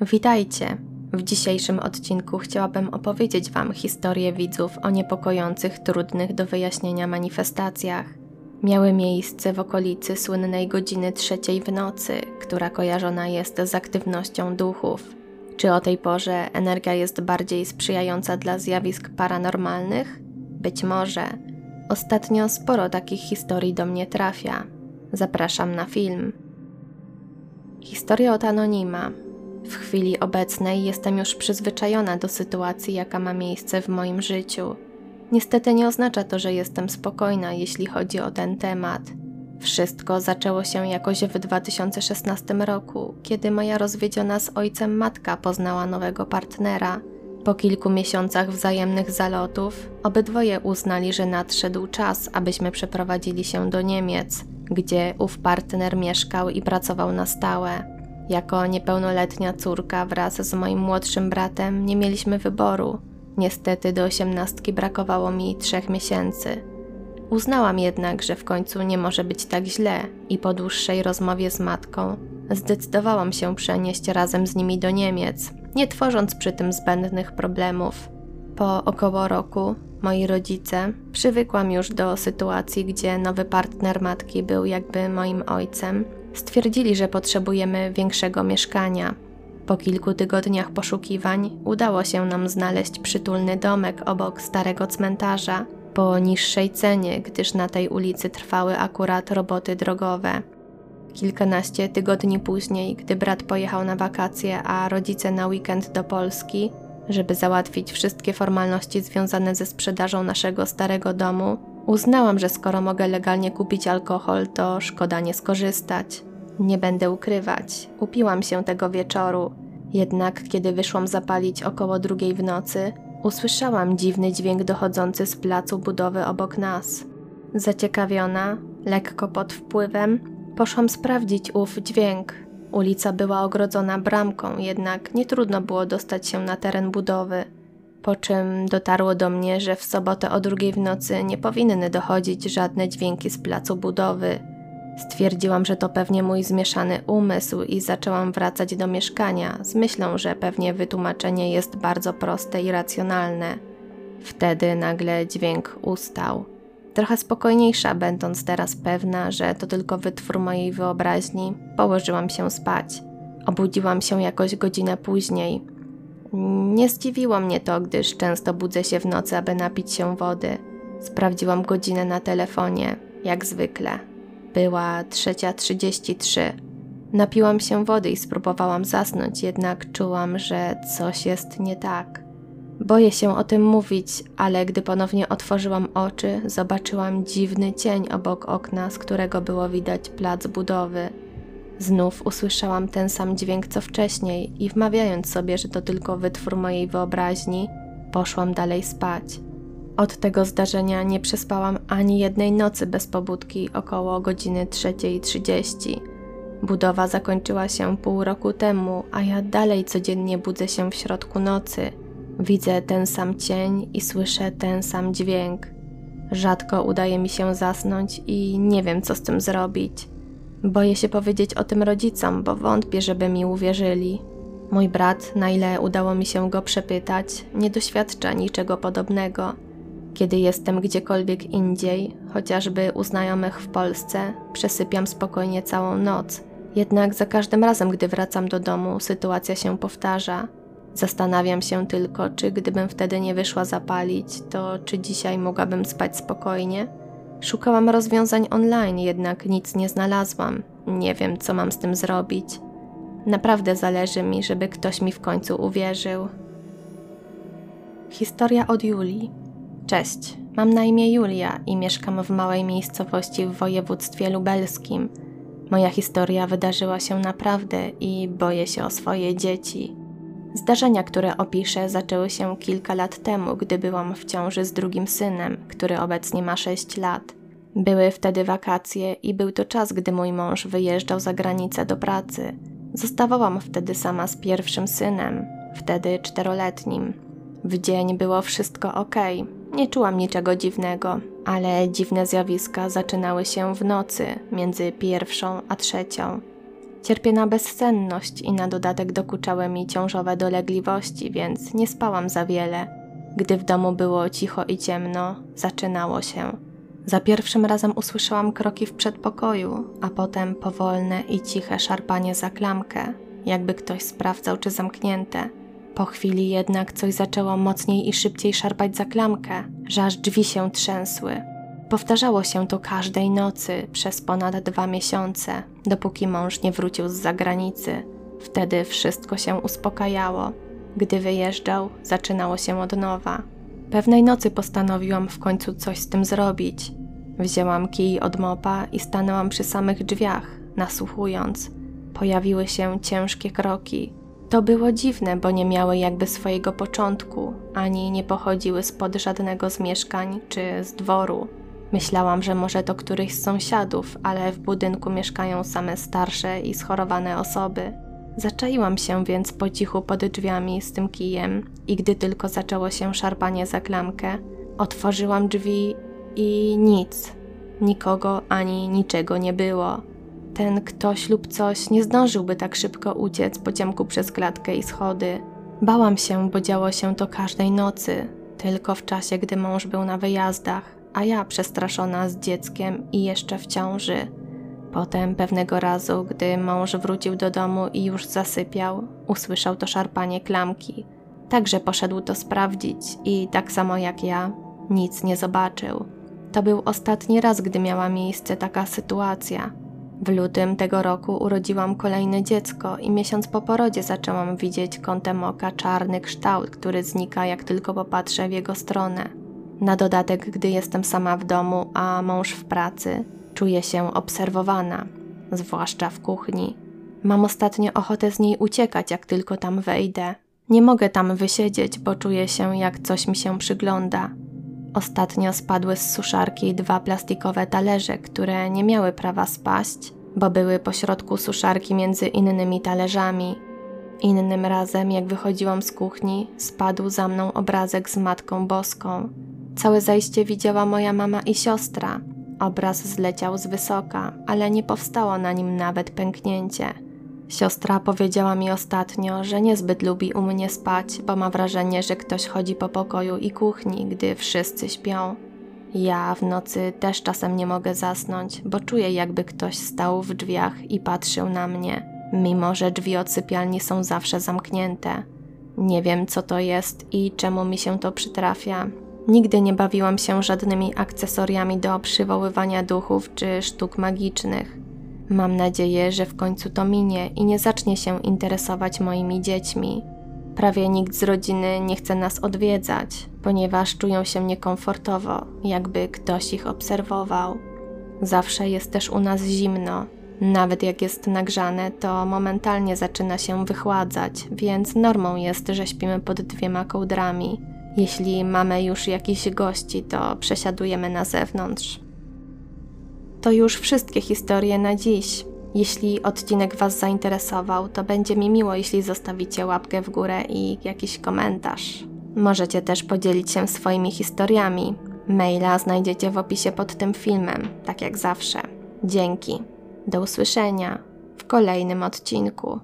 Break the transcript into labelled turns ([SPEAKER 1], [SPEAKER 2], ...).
[SPEAKER 1] Witajcie! W dzisiejszym odcinku chciałabym opowiedzieć Wam historię widzów o niepokojących, trudnych do wyjaśnienia manifestacjach. Miały miejsce w okolicy słynnej godziny trzeciej w nocy, która kojarzona jest z aktywnością duchów. Czy o tej porze energia jest bardziej sprzyjająca dla zjawisk paranormalnych? Być może. Ostatnio sporo takich historii do mnie trafia. Zapraszam na film. Historia od Anonima w chwili obecnej jestem już przyzwyczajona do sytuacji, jaka ma miejsce w moim życiu. Niestety nie oznacza to, że jestem spokojna, jeśli chodzi o ten temat. Wszystko zaczęło się jakoś w 2016 roku, kiedy moja rozwiedziona z ojcem matka poznała nowego partnera. Po kilku miesiącach wzajemnych zalotów, obydwoje uznali, że nadszedł czas, abyśmy przeprowadzili się do Niemiec, gdzie ów partner mieszkał i pracował na stałe. Jako niepełnoletnia córka wraz z moim młodszym bratem nie mieliśmy wyboru. Niestety do osiemnastki brakowało mi trzech miesięcy. Uznałam jednak, że w końcu nie może być tak źle i po dłuższej rozmowie z matką zdecydowałam się przenieść razem z nimi do Niemiec, nie tworząc przy tym zbędnych problemów. Po około roku moi rodzice przywykłam już do sytuacji, gdzie nowy partner matki był jakby moim ojcem Stwierdzili, że potrzebujemy większego mieszkania. Po kilku tygodniach poszukiwań udało się nam znaleźć przytulny domek obok starego cmentarza po niższej cenie, gdyż na tej ulicy trwały akurat roboty drogowe. Kilkanaście tygodni później, gdy brat pojechał na wakacje, a rodzice na weekend do Polski, żeby załatwić wszystkie formalności związane ze sprzedażą naszego starego domu, uznałam, że skoro mogę legalnie kupić alkohol, to szkoda nie skorzystać. Nie będę ukrywać, upiłam się tego wieczoru, jednak kiedy wyszłam zapalić około drugiej w nocy, usłyszałam dziwny dźwięk dochodzący z placu budowy obok nas. Zaciekawiona, lekko pod wpływem, poszłam sprawdzić ów dźwięk. Ulica była ogrodzona bramką, jednak nie trudno było dostać się na teren budowy. Po czym dotarło do mnie, że w sobotę o drugiej w nocy nie powinny dochodzić żadne dźwięki z placu budowy. Stwierdziłam, że to pewnie mój zmieszany umysł i zaczęłam wracać do mieszkania z myślą, że pewnie wytłumaczenie jest bardzo proste i racjonalne. Wtedy nagle dźwięk ustał. Trochę spokojniejsza, będąc teraz pewna, że to tylko wytwór mojej wyobraźni, położyłam się spać. Obudziłam się jakoś godzinę później. Nie zdziwiło mnie to, gdyż często budzę się w nocy, aby napić się wody. Sprawdziłam godzinę na telefonie, jak zwykle. Była trzecia trzydzieści trzy. Napiłam się wody i spróbowałam zasnąć, jednak czułam, że coś jest nie tak. Boję się o tym mówić, ale gdy ponownie otworzyłam oczy, zobaczyłam dziwny cień obok okna, z którego było widać plac budowy. Znów usłyszałam ten sam dźwięk co wcześniej i wmawiając sobie, że to tylko wytwór mojej wyobraźni, poszłam dalej spać. Od tego zdarzenia nie przespałam ani jednej nocy bez pobudki około godziny 3.30. Budowa zakończyła się pół roku temu, a ja dalej codziennie budzę się w środku nocy. Widzę ten sam cień i słyszę ten sam dźwięk. Rzadko udaje mi się zasnąć i nie wiem, co z tym zrobić. Boję się powiedzieć o tym rodzicom, bo wątpię, żeby mi uwierzyli. Mój brat, na ile udało mi się go przepytać, nie doświadcza niczego podobnego. Kiedy jestem gdziekolwiek indziej, chociażby u znajomych w Polsce, przesypiam spokojnie całą noc. Jednak za każdym razem, gdy wracam do domu, sytuacja się powtarza. Zastanawiam się tylko, czy gdybym wtedy nie wyszła zapalić, to czy dzisiaj mogłabym spać spokojnie? Szukałam rozwiązań online, jednak nic nie znalazłam. Nie wiem, co mam z tym zrobić. Naprawdę zależy mi, żeby ktoś mi w końcu uwierzył. Historia od Julii. Cześć, mam na imię Julia i mieszkam w małej miejscowości w województwie lubelskim. Moja historia wydarzyła się naprawdę i boję się o swoje dzieci. Zdarzenia, które opiszę, zaczęły się kilka lat temu, gdy byłam w ciąży z drugim synem, który obecnie ma 6 lat. Były wtedy wakacje i był to czas, gdy mój mąż wyjeżdżał za granicę do pracy. Zostawałam wtedy sama z pierwszym synem, wtedy czteroletnim. W dzień było wszystko ok, nie czułam niczego dziwnego, ale dziwne zjawiska zaczynały się w nocy między pierwszą a trzecią. Cierpię na bezsenność i na dodatek dokuczały mi ciążowe dolegliwości, więc nie spałam za wiele. Gdy w domu było cicho i ciemno, zaczynało się. Za pierwszym razem usłyszałam kroki w przedpokoju, a potem powolne i ciche szarpanie za klamkę, jakby ktoś sprawdzał, czy zamknięte. Po chwili jednak coś zaczęło mocniej i szybciej szarpać za klamkę, że aż drzwi się trzęsły. Powtarzało się to każdej nocy przez ponad dwa miesiące, dopóki mąż nie wrócił z zagranicy. Wtedy wszystko się uspokajało. Gdy wyjeżdżał, zaczynało się od nowa. Pewnej nocy postanowiłam w końcu coś z tym zrobić. Wzięłam kij od mopa i stanęłam przy samych drzwiach, nasłuchując. Pojawiły się ciężkie kroki. To było dziwne, bo nie miały jakby swojego początku, ani nie pochodziły spod żadnego z mieszkań czy z dworu. Myślałam, że może to któryś z sąsiadów, ale w budynku mieszkają same starsze i schorowane osoby. Zaczaiłam się więc po cichu pod drzwiami z tym kijem i gdy tylko zaczęło się szarpanie za klamkę, otworzyłam drzwi i nic. Nikogo ani niczego nie było. Ten ktoś lub coś nie zdążyłby tak szybko uciec po ciemku przez klatkę i schody. Bałam się, bo działo się to każdej nocy, tylko w czasie, gdy mąż był na wyjazdach, a ja przestraszona z dzieckiem i jeszcze w ciąży. Potem pewnego razu, gdy mąż wrócił do domu i już zasypiał, usłyszał to szarpanie klamki. Także poszedł to sprawdzić i tak samo jak ja, nic nie zobaczył. To był ostatni raz, gdy miała miejsce taka sytuacja. W lutym tego roku urodziłam kolejne dziecko i miesiąc po porodzie zaczęłam widzieć kątem oka czarny kształt, który znika jak tylko popatrzę w jego stronę. Na dodatek, gdy jestem sama w domu, a mąż w pracy, czuję się obserwowana, zwłaszcza w kuchni. Mam ostatnio ochotę z niej uciekać, jak tylko tam wejdę. Nie mogę tam wysiedzieć, bo czuję się, jak coś mi się przygląda. Ostatnio spadły z suszarki dwa plastikowe talerze, które nie miały prawa spaść, bo były pośrodku suszarki między innymi talerzami. Innym razem, jak wychodziłam z kuchni, spadł za mną obrazek z Matką Boską. Całe zajście widziała moja mama i siostra. Obraz zleciał z wysoka, ale nie powstało na nim nawet pęknięcie. Siostra powiedziała mi ostatnio, że niezbyt lubi u mnie spać, bo ma wrażenie, że ktoś chodzi po pokoju i kuchni, gdy wszyscy śpią. Ja w nocy też czasem nie mogę zasnąć, bo czuję, jakby ktoś stał w drzwiach i patrzył na mnie, mimo że drzwi od sypialni są zawsze zamknięte. Nie wiem, co to jest i czemu mi się to przytrafia, Nigdy nie bawiłam się żadnymi akcesoriami do przywoływania duchów czy sztuk magicznych. Mam nadzieję, że w końcu to minie i nie zacznie się interesować moimi dziećmi. Prawie nikt z rodziny nie chce nas odwiedzać, ponieważ czują się niekomfortowo, jakby ktoś ich obserwował. Zawsze jest też u nas zimno. Nawet jak jest nagrzane, to momentalnie zaczyna się wychładzać, więc normą jest, że śpimy pod dwiema kołdrami. Jeśli mamy już jakichś gości, to przesiadujemy na zewnątrz. To już wszystkie historie na dziś. Jeśli odcinek Was zainteresował, to będzie mi miło, jeśli zostawicie łapkę w górę i jakiś komentarz. Możecie też podzielić się swoimi historiami. Maila znajdziecie w opisie pod tym filmem, tak jak zawsze. Dzięki. Do usłyszenia w kolejnym odcinku.